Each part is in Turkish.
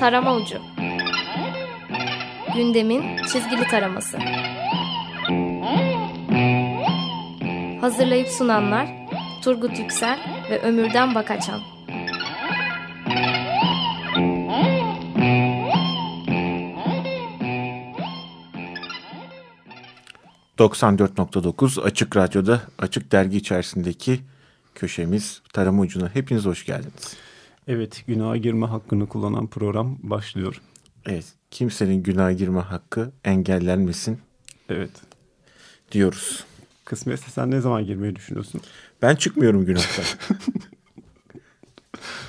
Tarama Ucu. Gündemin çizgili taraması. Hazırlayıp sunanlar Turgut Yüksel ve Ömürden Bakaçan 94.9 Açık Radyo'da Açık Dergi içerisindeki köşemiz Tarama Ucu'na. Hepiniz hoş geldiniz. Evet, günaha girme hakkını kullanan program başlıyor. Evet, kimsenin günaha girme hakkı engellenmesin. Evet. Diyoruz. Kısmetse sen ne zaman girmeyi düşünüyorsun? Ben çıkmıyorum günahtan.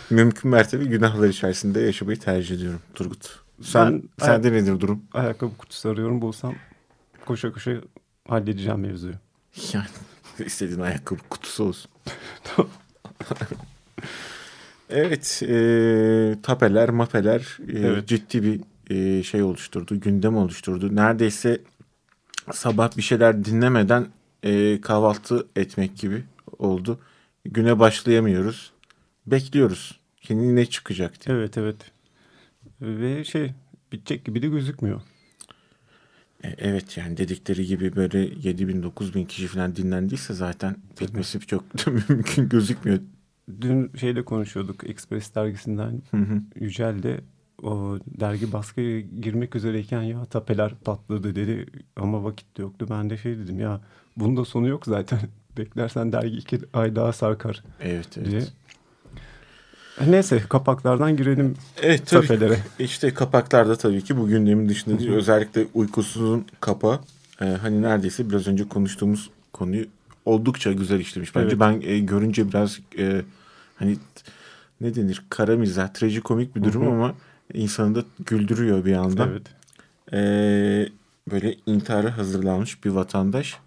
Mümkün mertebe günahlar içerisinde yaşamayı tercih ediyorum Turgut. Sen, ben, sende nedir durum? Ayakkabı kutusu arıyorum bulsam koşa koşa halledeceğim mevzuyu. Yani istediğin ayakkabı kutusu olsun. evet, e, tapeler, mapeler e, evet. ciddi bir e, şey oluşturdu, gündem oluşturdu. Neredeyse sabah bir şeyler dinlemeden e, kahvaltı etmek gibi oldu. Güne başlayamıyoruz. Bekliyoruz. Kendi ne çıkacak diye. Evet, evet. Ve şey bitecek gibi de gözükmüyor. E, evet yani dedikleri gibi böyle 7 bin 9 bin kişi falan dinlendiyse zaten bitmesi çok mümkün gözükmüyor. Dün şeyle konuşuyorduk Express dergisinden hı hı. Yücel de o dergi baskıya girmek üzereyken ya tapeler patladı dedi ama vakit de yoktu. Ben de şey dedim ya bunda sonu yok zaten. Beklersen dergi iki ay daha sarkar evet, evet. diye. Neyse kapaklardan girelim evet, tabii. tafelere. İşte kapaklarda tabii ki bu gündemin dışında değil. Özellikle uykusuzun kapağı. E, hani neredeyse biraz önce konuştuğumuz konuyu oldukça güzel işlemiş. Bence evet. ben e, görünce biraz e, hani ne denir kara mizah, trajikomik bir durum Hı-hı. ama insanı da güldürüyor bir anda. Evet. E, böyle intihara hazırlanmış bir vatandaş.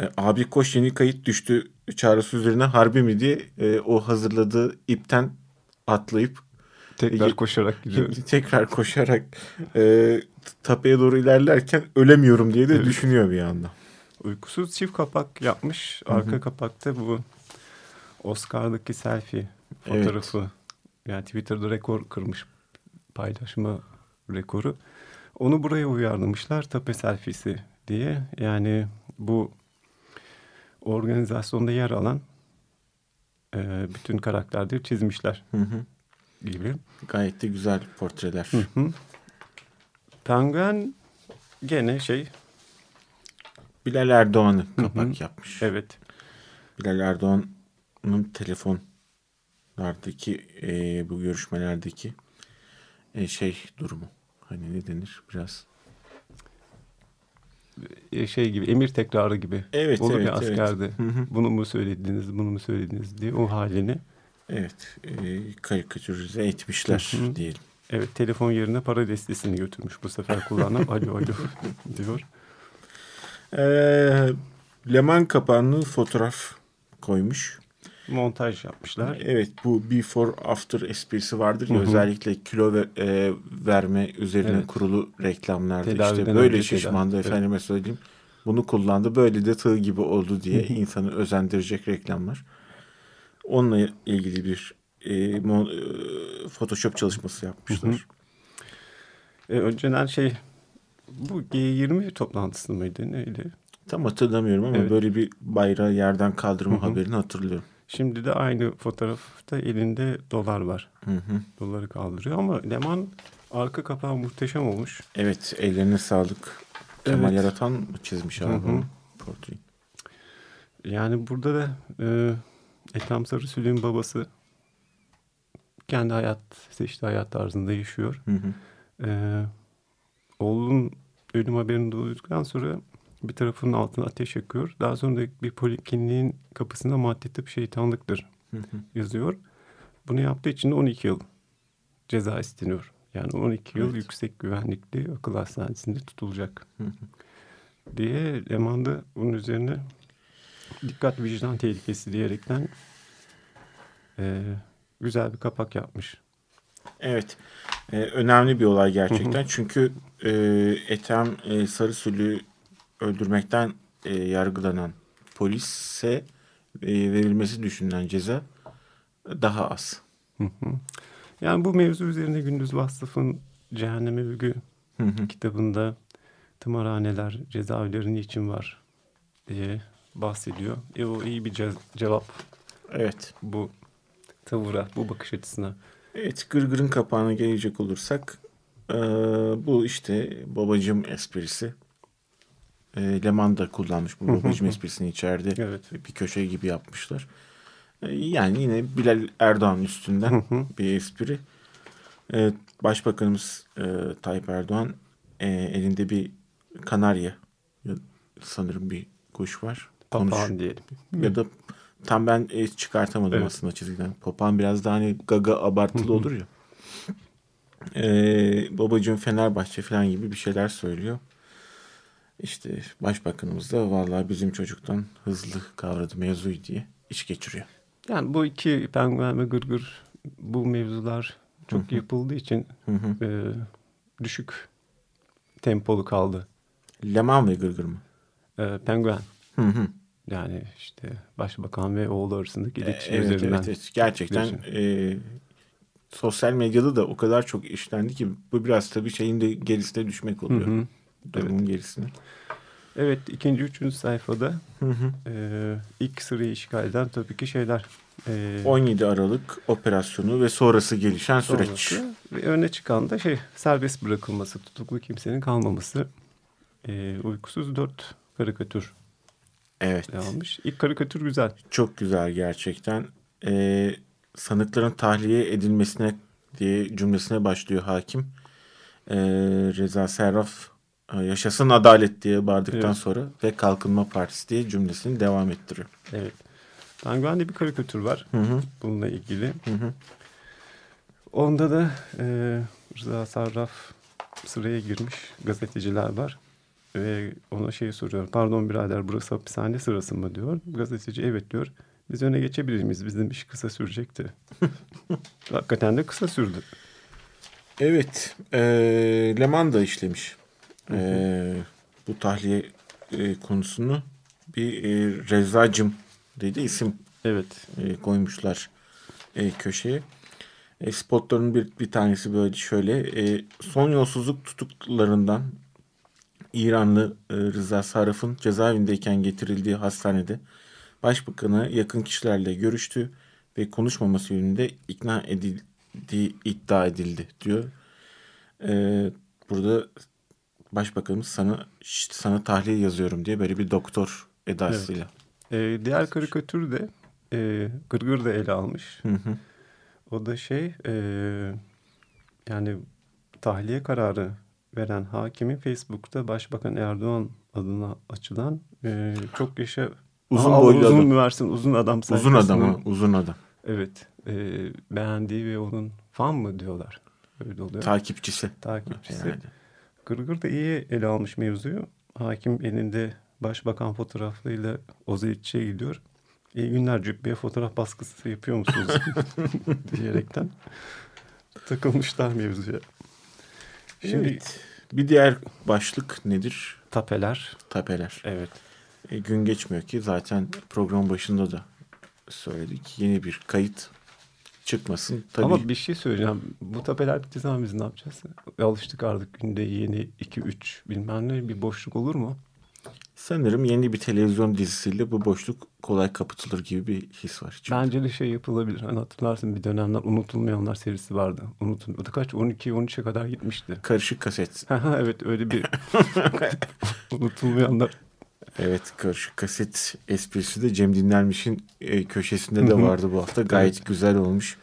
E, abi koş yeni kayıt düştü çağrısı üzerine harbi mi diye e, o hazırladığı ipten atlayıp tekrar e, koşarak gidiyor. Tekrar koşarak e, tapeye doğru ilerlerken ölemiyorum diye de evet. düşünüyor bir anda. Uykusuz çift kapak yapmış. Arka Hı-hı. kapakta bu Oscar'daki selfie fotoğrafı. Evet. Yani Twitter'da rekor kırmış paylaşma rekoru. Onu buraya uyarlamışlar tape selfiesi diye. Yani bu organizasyonda yer alan e, bütün karakterleri çizmişler hı hı. gibi. Gayet de güzel portreler. Hı hı. Penguen gene şey Bilal Erdoğan'ı kapak hı hı. yapmış. Evet. Bilal Erdoğan'ın telefonlardaki e, bu görüşmelerdeki e, şey durumu. Hani ne denir biraz e, şey gibi emir tekrarı gibi. Evet, Olur evet, ya askerde. Evet. Bunu mu söylediniz, bunu mu söylediniz diye o halini. Evet, e, karikatürize etmişler hı hı. diyelim. Evet, telefon yerine para destesini götürmüş bu sefer kullanan alo alo diyor. Ee, Leman kapağını fotoğraf koymuş montaj yapmışlar. Evet bu before after esprisi vardır ya özellikle kilo ver, e, verme üzerine evet. kurulu reklamlarda Tedaviden işte böyle şişmandı tedavi. efendime söyleyeyim. Bunu kullandı böyle de tığ gibi oldu diye insanı özendirecek reklamlar. Onunla ilgili bir e, mo, e, Photoshop çalışması yapmışlar. E, önceden şey bu G20 toplantısı mıydı neydi? Tam hatırlamıyorum ama evet. böyle bir bayrağı yerden kaldırma haberini hatırlıyorum. Şimdi de aynı fotoğrafta elinde dolar var. Hı hı. Doları kaldırıyor ama Leman arka kapağı muhteşem olmuş. Evet ellerine sağlık. Kemal evet. Yaratan çizmiş abi portreyi? Yani burada da e, Ethem Sarısülü'nün babası kendi hayat seçtiği hayat tarzında yaşıyor. Hı hı. E, oğlunun ölüm haberini duyduktan sonra bir tarafının altına ateş yakıyor. Daha sonra da bir polikliniğin kapısında madde tıp şeytanlıktır yazıyor. Bunu yaptığı için de 12 yıl ceza isteniyor. Yani 12 yıl evet. yüksek güvenlikli akıl hastanesinde tutulacak. diye Leman'da bunun üzerine dikkat vicdan tehlikesi diyerekten e, güzel bir kapak yapmış. Evet. E, önemli bir olay gerçekten. Çünkü e, Ethem e, Sarısülü öldürmekten e, yargılanan polise e, verilmesi düşünülen ceza daha az. Hı hı. Yani bu mevzu üzerine Gündüz Vasıf'ın Cehenneme Övgü kitabında tımarhaneler, cezaevleri niçin var diye bahsediyor. E o iyi bir ce- cevap Evet. bu tavıra, bu bakış açısına. Evet gırgırın kapağına gelecek olursak eee, bu işte babacım esprisi. Eee Leman da kullanmış bu babacım esprisini içeride. Evet. Bir köşe gibi yapmışlar. Eee, yani yine Bilal Erdoğan üstünden bir espri. Eee, Başbakanımız eee, Tayyip Erdoğan eee, elinde bir kanarya ya- sanırım bir kuş var. Konuş- Papağan diyelim. ya da tam ben e, çıkartamadım Evet. aslında çizgiden. Papağan biraz daha hani gaga abartılı olur ya. Ee, babacığım Fenerbahçe falan gibi bir şeyler söylüyor. İşte başbakanımız da vallahi bizim çocuktan hızlı kavradı mevzuyu diye iş geçiriyor. Yani bu iki penguen ve gırgır bu mevzular çok yapıldığı için Hı hı. e, düşük tempolu kaldı. Leman ve Gırgır mı? E, penguen Hı hı. yani işte başbakan ve oğlu arasındaki iletişim Evet, üzerinden. evet, evet. Gerçekten e, sosyal medyada da o kadar çok işlendi ki bu biraz tabii şeyin de gerisine düşmek oluyor. Hı Durumun gerisine. Evet ikinci, üçüncü sayfada Hı hı. e, ilk sırayı işgal eden tabii ki şeyler. E, 17 Aralık operasyonu ve sonrası gelişen süreç. Ve öne çıkan da şey serbest bırakılması, tutuklu kimsenin kalmaması. E, uykusuz dört karikatür Evet. almış. İlk karikatür güzel. Çok güzel gerçekten. Ee, sanıkların tahliye edilmesine diye cümlesine başlıyor hakim. Ee, Reza Serraf e, yaşasın adalet diye bağırdıktan Evet. sonra ve Kalkınma Partisi diye cümlesini devam ettiriyor. Evet. Penguen'de bir karikatür var Hı hı. bununla ilgili. Hı hı. Onda da e, Rıza Sarraf sıraya girmiş gazeteciler var. Ve ona şey soruyor. Pardon birader burası hapishane sırası mı diyor. Gazeteci evet diyor. Biz öne geçebilir miyiz? Bizim iş kısa sürecekti. Hakikaten de kısa sürdü. Evet. E, Leman da işlemiş. E, bu tahliye e, konusunu bir e, Rezacım dedi isim Evet. e, koymuşlar e, köşeye. E, spotların bir, bir tanesi böyle şöyle. E, son yolsuzluk tutuklarından İranlı e, Rıza Sarraf'ın cezaevindeyken getirildiği hastanede başbakanı yakın kişilerle görüştü ve konuşmaması yönünde ikna edildiği iddia edildi diyor. E, burada başbakanımız sana "Şşt, sana tahliye yazıyorum diye böyle bir doktor edasıyla. E, diğer karikatür de e, Gırgır da ele almış. Hı hı. O da şey e, yani tahliye kararı veren hakimin Facebook'ta Başbakan Erdoğan adına açılan e, çok yaşa Uzun Aa, boylu uzun adam. versin uzun adam Uzun adam uzun adam. Evet e, beğendiği ve onun fan mı diyorlar. Öyle oluyor. Takipçisi. Takipçisi. Herhalde. Gırgır da iyi ele almış mevzuyu. Hakim elinde başbakan fotoğraflarıyla Ozilitçi'ye gidiyor. İyi günler cübbeye fotoğraf baskısı yapıyor musunuz? diyerekten takılmışlar mevzuya. Şimdi Evet. Bir diğer başlık nedir? tapeler. Tapeler. Evet. E, gün geçmiyor ki zaten program başında da söyledik. Yeni bir kayıt çıkmasın. Tabii Ama bir şey söyleyeceğim. Bu tapeler bittiği zaman biz ne yapacağız? Alıştık artık günde yeni 2-3 bilmem ne bir boşluk olur mu? sanırım yeni bir televizyon dizisiyle bu boşluk kolay kapatılır gibi bir his var. içimde. Bence de şey yapılabilir. Hani hatırlarsın bir dönemler unutulmayanlar serisi vardı. Unutun. O da kaç? 12-13'e kadar gitmişti. Karışık kaset. evet öyle bir unutulmayanlar. Evet karışık kaset esprisi de Cem Dinlermiş'in e, köşesinde de vardı bu hafta. Gayet güzel olmuş.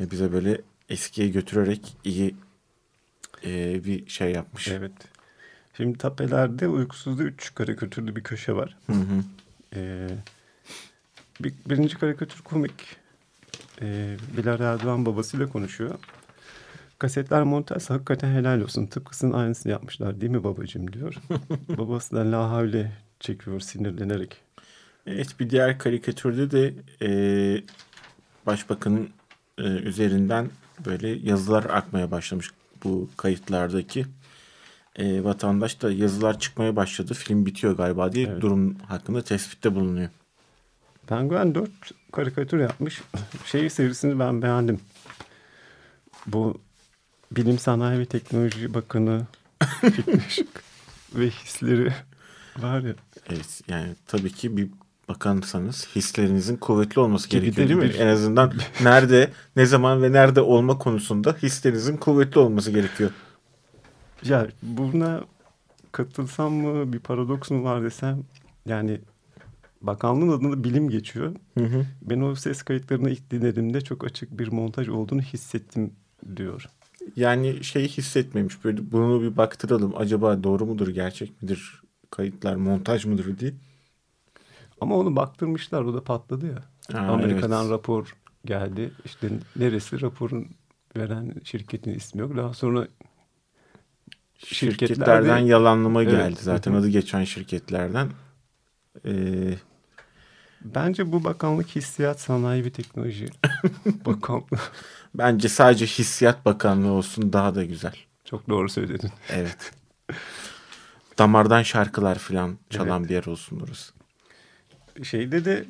E, bize böyle eskiye götürerek iyi e, bir şey yapmış. Evet. Şimdi tapelerde uykusuzda 3 karikatürlü bir köşe var. Hı hı. Ee, bir, birinci karikatür komik. Ee, Bilal Erdoğan babasıyla konuşuyor. Kasetler montaj hakikaten helal olsun. Tıpkısının aynısını yapmışlar değil mi babacığım diyor. Babası da la havle çekiyor sinirlenerek. Evet bir diğer karikatürde de e, başbakanın e, üzerinden böyle yazılar akmaya başlamış bu kayıtlardaki. E, vatandaş da yazılar çıkmaya başladı. Film bitiyor galiba diye Evet. durum hakkında tespitte bulunuyor. Penguen 4 karikatür yapmış. Şey serisini ben beğendim. bu Bilim Sanayi ve Teknoloji Bakanı Fikri ve hisleri var ya. Evet yani tabii ki bir bakansanız hislerinizin kuvvetli olması Gibi gerekiyor de değil mi? bir- En azından nerede, ne zaman ve nerede olma konusunda hislerinizin kuvvetli olması gerekiyor. Ya buna katılsam mı bir paradoks mu var desem yani bakanlığın adında bilim geçiyor. Hı hı. Ben o ses kayıtlarını ilk dinlediğimde çok açık bir montaj olduğunu hissettim diyor. Yani şey hissetmemiş böyle bunu bir baktıralım acaba doğru mudur gerçek midir kayıtlar montaj mıdır diye. Ama onu baktırmışlar o da patladı ya. Ha, Amerika'dan evet. rapor geldi. İşte neresi raporun veren şirketin ismi yok. Daha sonra şirketler Şirketlerden de- yalanlama Evet. geldi zaten adı geçen şirketlerden. Ee, bence bu bakanlık hissiyat sanayi ve teknoloji bakanlığı. bence sadece hissiyat bakanlığı olsun daha da güzel. Çok doğru söyledin. Evet. Damardan şarkılar falan çalan bir yer olsun orası. Şeyde de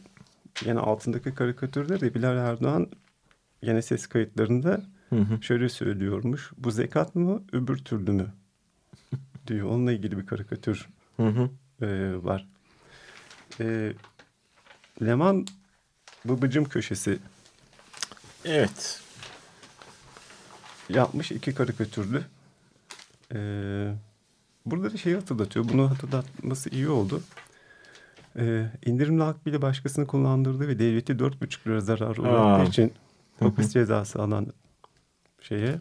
yani altındaki karikatürde de Bilal Erdoğan yine ses kayıtlarında Hı hı. şöyle söylüyormuş. Bu zekat mı öbür türlü mü? diyor. Onunla ilgili bir karikatür Hı hı. e, var. E, Leman Babacım köşesi Evet. yapmış iki karikatürlü. E, burada da şeyi hatırlatıyor. Bunu hatırlatması iyi oldu. E, indirimli akbili başkasını kullandırdığı ve devleti 4,5 lira zararı uğrattığı için hapis cezası alan şeye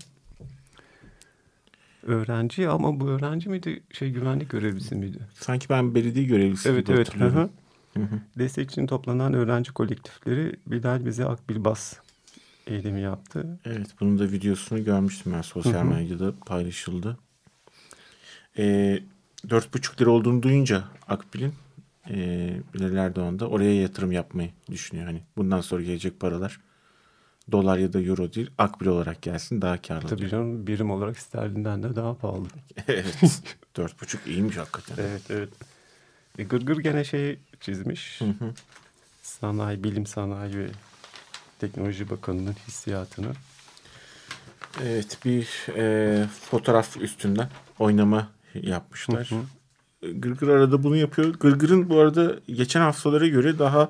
öğrenci ama bu öğrenci miydi şey güvenlik görevlisi miydi? Sanki ben belediye görevlisi Evet gibi evet. Hatırlıyorum. hı. Hı. Destek için toplanan öğrenci kolektifleri Bilal bize Akbil Bas eylemi yaptı. Evet bunun da videosunu görmüştüm ben sosyal medyada paylaşıldı. Ee, 4,5 lira olduğunu duyunca Akbil'in e, Bilal Erdoğan da oraya yatırım yapmayı düşünüyor. Hani bundan sonra gelecek paralar dolar ya da euro değil Akbil olarak gelsin daha karlı. Tabii canım birim olarak sterlinden de daha pahalı. evet 4,5 iyiymiş hakikaten. Evet evet. E, Gırgır gene şey çizmiş. Hı hı. Sanayi, Bilim Sanayi ve Teknoloji Bakanı'nın hissiyatını. Evet bir e, fotoğraf üstünden oynama yapmışlar. Hı hı. Gırgır arada bunu yapıyor. Gırgır'ın bu arada geçen haftalara göre daha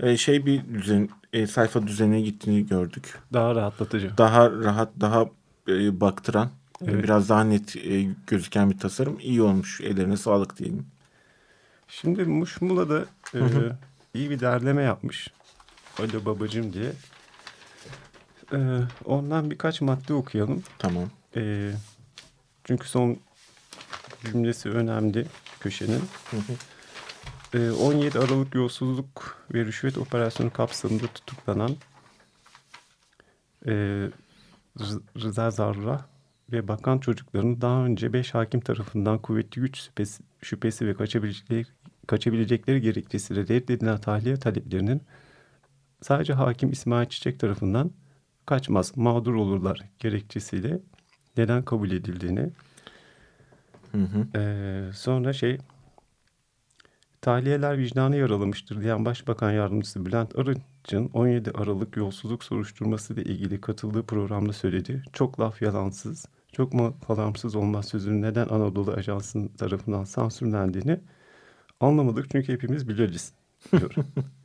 e, şey bir düzen e, sayfa düzenine gittiğini gördük. Daha rahatlatıcı. Daha rahat, daha e, baktıran, e, Evet. biraz daha net e, gözüken bir tasarım. iyi olmuş. Ellerine sağlık diyelim. Şimdi Muşmula da e, iyi bir derleme yapmış. Alo babacım diye. E, ondan birkaç madde okuyalım. Tamam. E, çünkü son cümlesi önemli köşenin. Hı hı. E, 17 Aralık yolsuzluk ve rüşvet operasyonu kapsamında tutuklanan e, Rı- Rıza Zarra ve bakan çocuklarını daha önce 5 hakim tarafından kuvvetli güç şüphesi, şüphesi ve kaçabilecekleri, kaçabilecekleri gerekçesiyle reddedilen tahliye taleplerinin sadece hakim İsmail Çiçek tarafından kaçmaz mağdur olurlar gerekçesiyle neden kabul edildiğini Hı hı. ee, sonra şey tahliyeler vicdanı yaralamıştır diyen Başbakan Yardımcısı Bülent Arınç'ın 17 Aralık yolsuzluk soruşturması ile ilgili katıldığı programda söyledi. Çok laf yalansız, çok mu falamsız olmaz sözünün neden Anadolu Ajansı'nın tarafından sansürlendiğini anlamadık çünkü hepimiz biliriz diyor.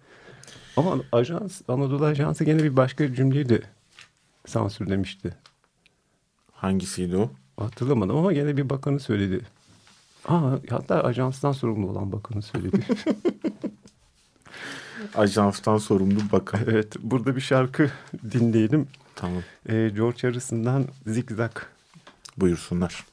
Ama ajans, Anadolu Ajansı gene bir başka cümleyi de sansürlemişti. Hangisiydi o? Hatırlamadım ama gene bir bakanı söyledi. Aa, hatta ajanstan sorumlu olan bakanı söyledi. Ajanstan sorumlu bakan. evet, burada bir şarkı dinleyelim. tamam. Ee, George Harrison'dan Zigzag. Buyursunlar.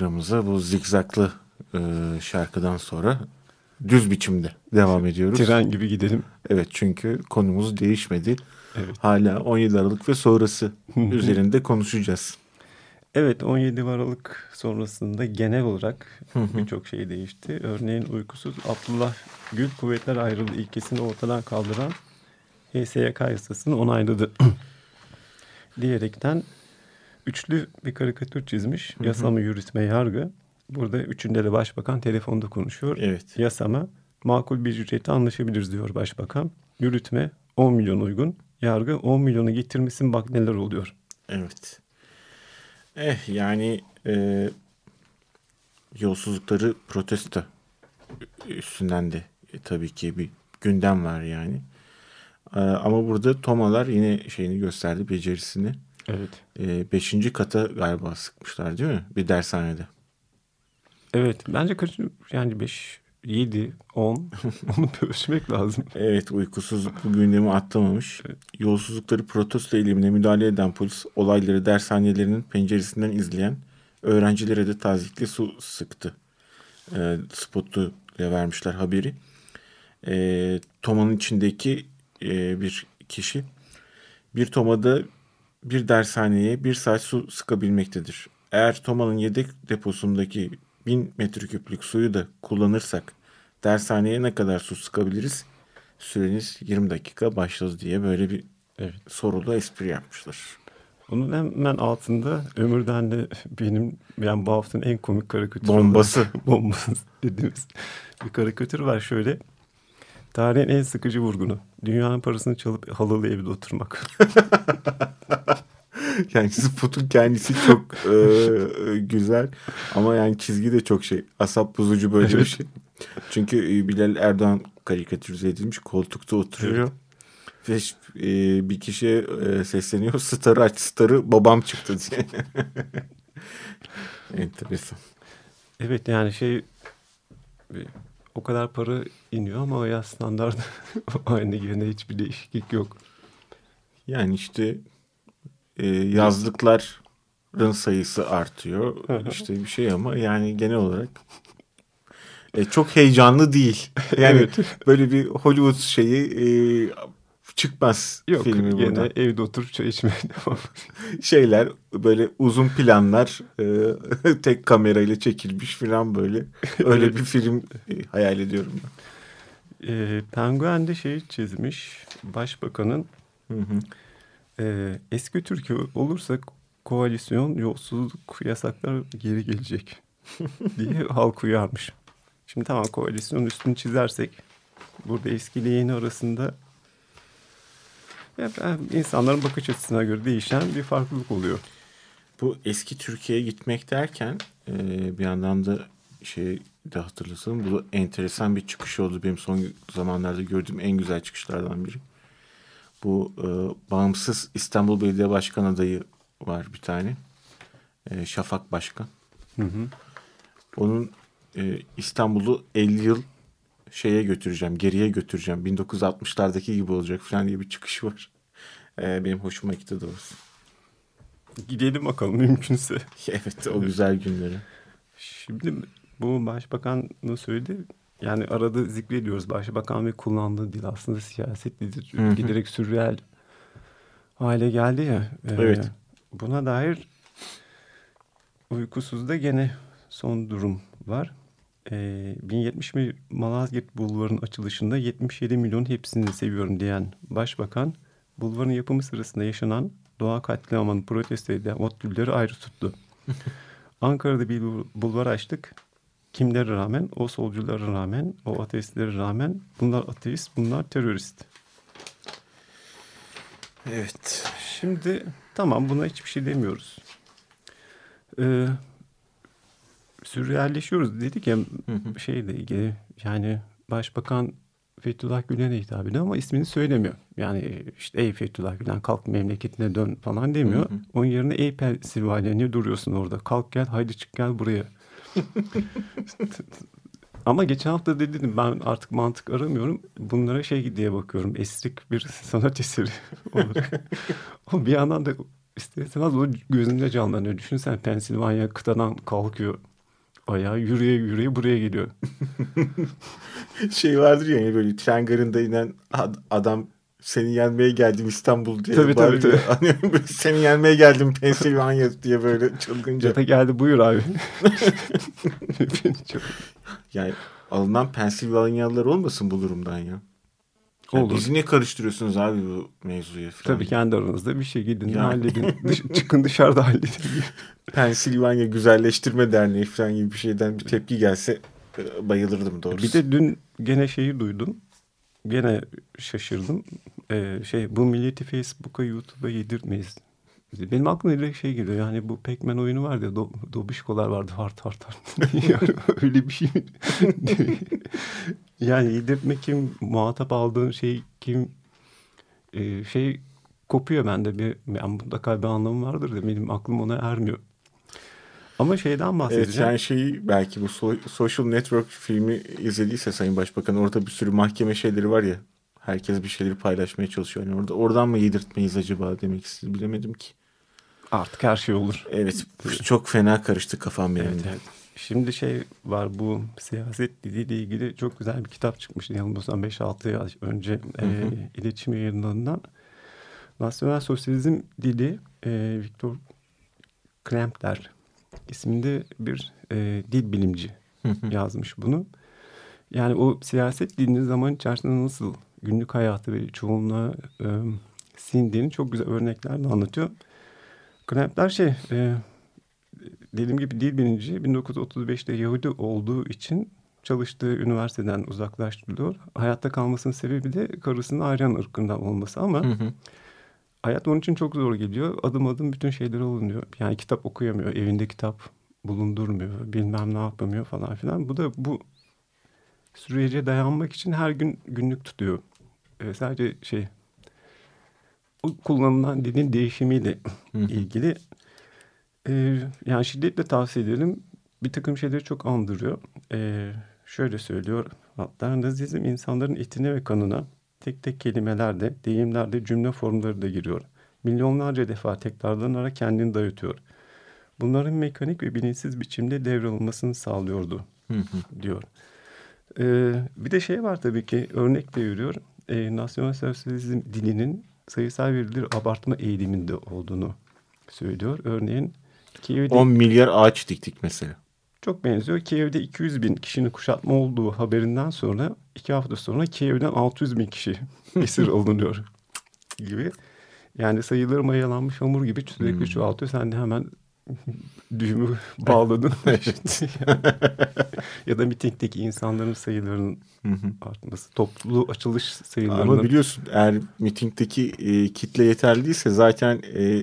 Programımıza bu zikzaklı e, şarkıdan sonra düz biçimde devam ediyoruz. Tren gibi gidelim. Evet çünkü konumuz değişmedi. Evet. Hala 17 Aralık ve sonrası üzerinde konuşacağız. Evet 17 Aralık sonrasında genel olarak birçok şey değişti. Örneğin uykusuz Abdullah Gül kuvvetler ayrılığı ilkesini ortadan kaldıran HSYK yasasını onayladı. Diyerekten üçlü bir karikatür çizmiş. Yasama, yürütme, yargı. Burada üçünde de başbakan telefonda konuşuyor. Evet. Yasama makul bir ücrete anlaşabiliriz diyor başbakan. Yürütme 10 milyon uygun. Yargı 10 milyonu getirmesin bak neler oluyor. Evet. Eh yani e, yolsuzlukları protesto üstünden de e, tabii ki bir gündem var yani. E, ama burada Tomalar yine şeyini gösterdi becerisini. Evet. E, beşinci kata galiba sıkmışlar değil mi? Bir dershanede. Evet bence kaç yani 5 7 10 onu ölçmek lazım. Evet uykusuz bu gündemi atlamamış. Yolsuzlukları protesto eylemine müdahale eden polis olayları dershanelerinin penceresinden izleyen öğrencilere de tazikli su sıktı. E, spotu vermişler haberi. E, tomanın içindeki e, bir kişi bir tomada bir dershaneye bir saat su sıkabilmektedir. Eğer tomanın yedek deposundaki bin metreküplük suyu da kullanırsak dershaneye ne kadar su sıkabiliriz? Süreniz 20 dakika başladı diye böyle bir Evet. sorulu espri yapmışlar. Onun hemen altında Ömür'den de benim yani bu haftanın en komik karikatürü. Bombası. olan- Bombası dediğimiz bir karikatür var şöyle. Tarihin en sıkıcı vurgunu. Dünyanın parasını çalıp halalı evde oturmak. Yani spotun kendisi çok e, güzel ama yani çizgi de çok şey asap bozucu böyle bir Evet. şey. Çünkü e, Bilal Erdoğan karikatürize edilmiş koltukta oturuyor. Ve e, bir kişiye e, sesleniyor starı aç starı babam çıktı diye. Enteresan. Evet yani şey e, o kadar para iniyor ama hayat standartı aynı gene hiçbir değişiklik yok. Yani işte e, yazlıkların sayısı artıyor. işte bir şey ama yani genel olarak e, çok heyecanlı değil. Yani Evet. böyle bir Hollywood şeyi e, çıkmaz Yok filmi gene burada. evde oturup çay içmeye devam. Şeyler böyle uzun planlar e, tek kamerayla çekilmiş falan böyle. Öyle bir film e, hayal ediyorum ben. E, Penguen'de şey çizmiş başbakanın Hı hı. e, eski Türkiye olursa koalisyon yolsuzluk yasaklar geri gelecek diye halk uyarmış. Şimdi tamam koalisyon üstünü çizersek burada eski ile yeni arasında insanların bakış açısına göre değişen bir farklılık oluyor. Bu eski Türkiye'ye gitmek derken e, bir yandan da şey de hatırlasın. Bu enteresan bir çıkış oldu. Benim son zamanlarda gördüğüm en güzel çıkışlardan biri. Bu e, bağımsız İstanbul Belediye Başkan adayı var bir tane. E, Şafak Başkan. Hı hı. Onun e, İstanbul'u 50 yıl şeye götüreceğim, geriye götüreceğim. 1960'lardaki gibi olacak falan diye bir çıkış var. E, benim hoşuma gitti doğrusu. Gidelim bakalım mümkünse. evet o güzel günleri. Şimdi bu başbakan söyledi. Yani arada zikrediyoruz. Başbakan ve kullandığı dil aslında siyaset dili Hı hı. giderek sürreel hale geldi ya. Ee, Evet. Buna dair uykusuzda gene son durum var. Ee, 1070 Malazgirt Bulvarı'nın açılışında 77 milyon hepsini seviyorum diyen başbakan bulvarın yapımı sırasında yaşanan doğa katliamını protesto eden ODTÜ'leri ayrı tuttu. Ankara'da bir bul- bulvar açtık. Kimlere rağmen, o solculara rağmen, o ateistlere rağmen bunlar ateist, bunlar terörist. Evet. Şimdi tamam buna hiçbir şey demiyoruz. Ee, sürrealleşiyoruz dedik ya şeyle ilgili yani başbakan Fethullah Gülen'e hitap ediyor ama ismini söylemiyor. Yani işte ey Fethullah Gülen kalk memleketine dön falan demiyor. Hı hı. Onun yerine ey Pensilvanya ne duruyorsun orada kalk gel haydi çık gel buraya. Ama geçen hafta da dedim ben artık mantık aramıyorum. Bunlara şey diye bakıyorum. Esrik bir sanat eseri olarak. Ama bir yandan da ister istemez o gözünde canlanıyor. Düşünsen Pensilvanya kıtadan kalkıyor. Ayağı yürüye yürüye buraya geliyor. şey vardır ya hani böyle tren garında inen adam seni yenmeye geldim İstanbul diye. Tabii tabii. tabii. Hani seni yenmeye geldim Pensilvanya diye böyle çılgınca. Cata geldi buyur abi. Çok... Yani alınan Pensilvanyalılar olmasın bu durumdan ya. Olur. Bizi ne karıştırıyorsunuz abi bu mevzuya falan. Tabii kendi aranızda bir şey gidin yani. halledin. Dış, çıkın dışarıda halledin. Pensilvanya Güzelleştirme Derneği falan gibi bir şeyden bir tepki gelse e, bayılırdım doğrusu. Bir de dün gene şeyi duydum. Gene şaşırdım. Ee, şey bu milleti Facebook'a YouTube'a yedirmeyiz. Benim aklıma direkt şey geliyor yani bu Pac-Man oyunu vardı ya do, dobişkolar vardı hart hart hart. yani öyle bir şey yani yedirtme kim muhatap aldığın şey kim ee, şey kopuyor bende bir yani mutlaka bir anlamı vardır da benim aklım ona ermiyor. Ama şeyden bahsedeceğim. Evet, sen şeyi belki bu so- Social Network filmi izlediyse Sayın Başbakan orada bir sürü mahkeme şeyleri var ya. Herkes bir şeyleri paylaşmaya çalışıyor. Yani orada oradan mı yedirtmeyiz acaba demek istedim bilemedim ki. Artık her şey olur. Evet çok fena karıştı kafam benim evet, Evet. Şimdi şey var bu siyaset diliyle ilgili çok güzel bir kitap çıkmıştı yanılmıyorsam 5-6 yıl önce hı hı. E, iletişim yayınlarından. Nasyonel Sosyalizm Dili e, Viktor Krempler isminde bir e, dil bilimci yazmış bunu. Yani o siyaset dilinin zaman içerisinde nasıl günlük hayatı ve çoğunluğa e, sindiğini çok güzel örneklerle anlatıyor. Krempler şey e, dediğim gibi dil bilimci 1935'te Yahudi olduğu için çalıştığı üniversiteden uzaklaştırılıyor. Hayatta kalmasının sebebi de karısının Aryan ırkından olması ama hı hı. hayat onun için çok zor geliyor. Adım adım bütün şeyleri olunuyor. Yani kitap okuyamıyor, evinde kitap bulundurmuyor, bilmem ne yapamıyor falan filan. Bu da bu sürece dayanmak için her gün günlük tutuyor. Ee, sadece şey o kullanılan dilin değişimiyle Hı. ilgili e, yani şiddetle tavsiye edelim. Bir takım şeyleri çok andırıyor. E, şöyle söylüyor hatta Nazizm insanların etine ve kanına tek tek kelimelerde, deyimlerde, cümle formları da giriyor. Milyonlarca defa tekrarlanarak kendini dayatıyor. Bunların mekanik ve bilinçsiz biçimde devralınmasını sağlıyordu diyor. Ee, bir de şey var tabii ki örnek de yürüyor. Ee, nasyonel sosyalizm dilinin sayısal verilir abartma eğiliminde olduğunu söylüyor. Örneğin Kiev'de... 10 milyar ağaç diktik mesela. Çok benziyor. Kiev'de 200 bin kişinin kuşatma olduğu haberinden sonra iki hafta sonra Kiev'den 600 bin kişi esir alınıyor gibi. Yani sayıları mayalanmış hamur gibi sürekli hmm. çoğaltıyor. Sen de hemen düğümü bağladın. ya da mitingdeki insanların sayılarının artması, toplu açılış sayılarının. Ama biliyorsun eğer mitingdeki e, kitle yeterli değilse zaten e,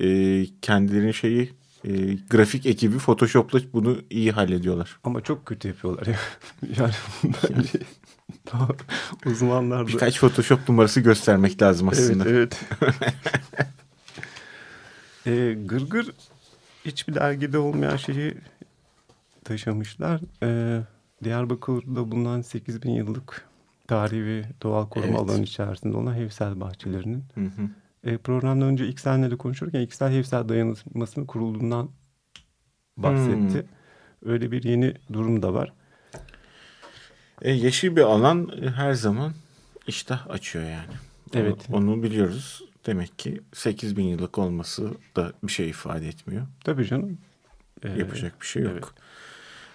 e, kendilerinin şeyi e, grafik ekibi Photoshop'la bunu iyi hallediyorlar. Ama çok kötü yapıyorlar ya. yani bence daha uzmanlar Birkaç Photoshop numarası göstermek lazım aslında. Evet, evet. e, gırgır hiçbir dergide olmayan şeyi taşımışlar. Ee, Diyarbakır'da bulunan 8 bin yıllık tarihi ve doğal koruma evet. alanı içerisinde olan Hevsel bahçelerinin. Hı hı. E, programdan önce İksel'le de konuşurken İksel Hevsel dayanışmasının kurulduğundan bahsetti. Hmm. Öyle bir yeni durum da var. E, yeşil bir alan her zaman iştah açıyor yani. Evet. Onu, onu biliyoruz. Demek ki 8 bin yıllık olması da bir şey ifade etmiyor. Tabii canım. Ee, Yapacak bir şey yok.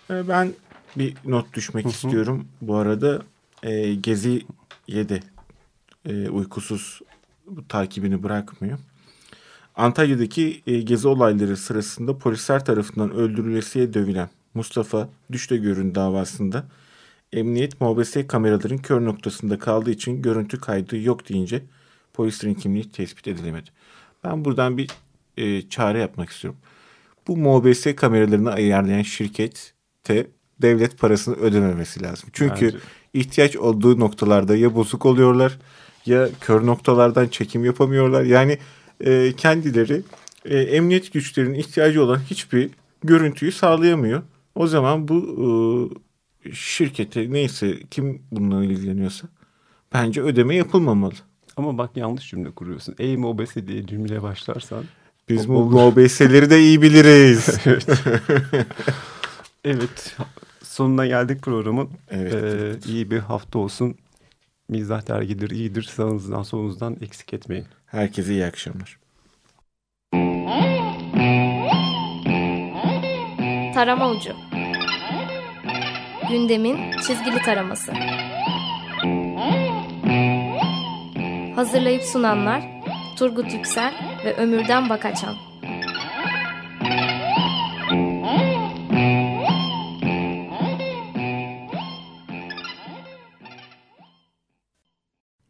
Evet. Ee, ben bir not düşmek Hı-hı. istiyorum. Bu arada e, Gezi'ye de e, uykusuz takibini bırakmıyor. Antalya'daki e, gezi olayları sırasında polisler tarafından öldürülesiye dövülen Mustafa Düştegör'ün davasında emniyet MOBS kameraların kör noktasında kaldığı için görüntü kaydı yok deyince polislerin kimliği tespit edilemedi. Ben buradan bir e, çare yapmak istiyorum. Bu MOBS kameralarını ayarlayan şirkette devlet parasını ödememesi lazım. Çünkü Bence. ihtiyaç olduğu noktalarda ya bozuk oluyorlar ya kör noktalardan çekim yapamıyorlar. Yani e, kendileri e, emniyet güçlerinin ihtiyacı olan hiçbir görüntüyü sağlayamıyor. O zaman bu e, şirkete neyse kim bununla ilgileniyorsa bence ödeme yapılmamalı. Ama bak yanlış cümle kuruyorsun. Ey mobese diye cümle başlarsan. Biz bu mobeseleri de iyi biliriz. evet. evet. Sonuna geldik programın. Evet. Ee, iyi bir hafta olsun. Mizah dergidir, iyidir. Sağınızdan solunuzdan eksik etmeyin. Herkese iyi akşamlar. Tarama Ucu Gündemin çizgili taraması Hazırlayıp sunanlar Turgut Yüksel ve Ömürden Bakaçan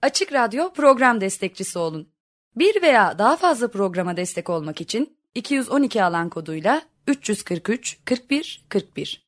Açık Radyo program destekçisi olun. Bir veya daha fazla programa destek olmak için 212 alan koduyla 343 41 41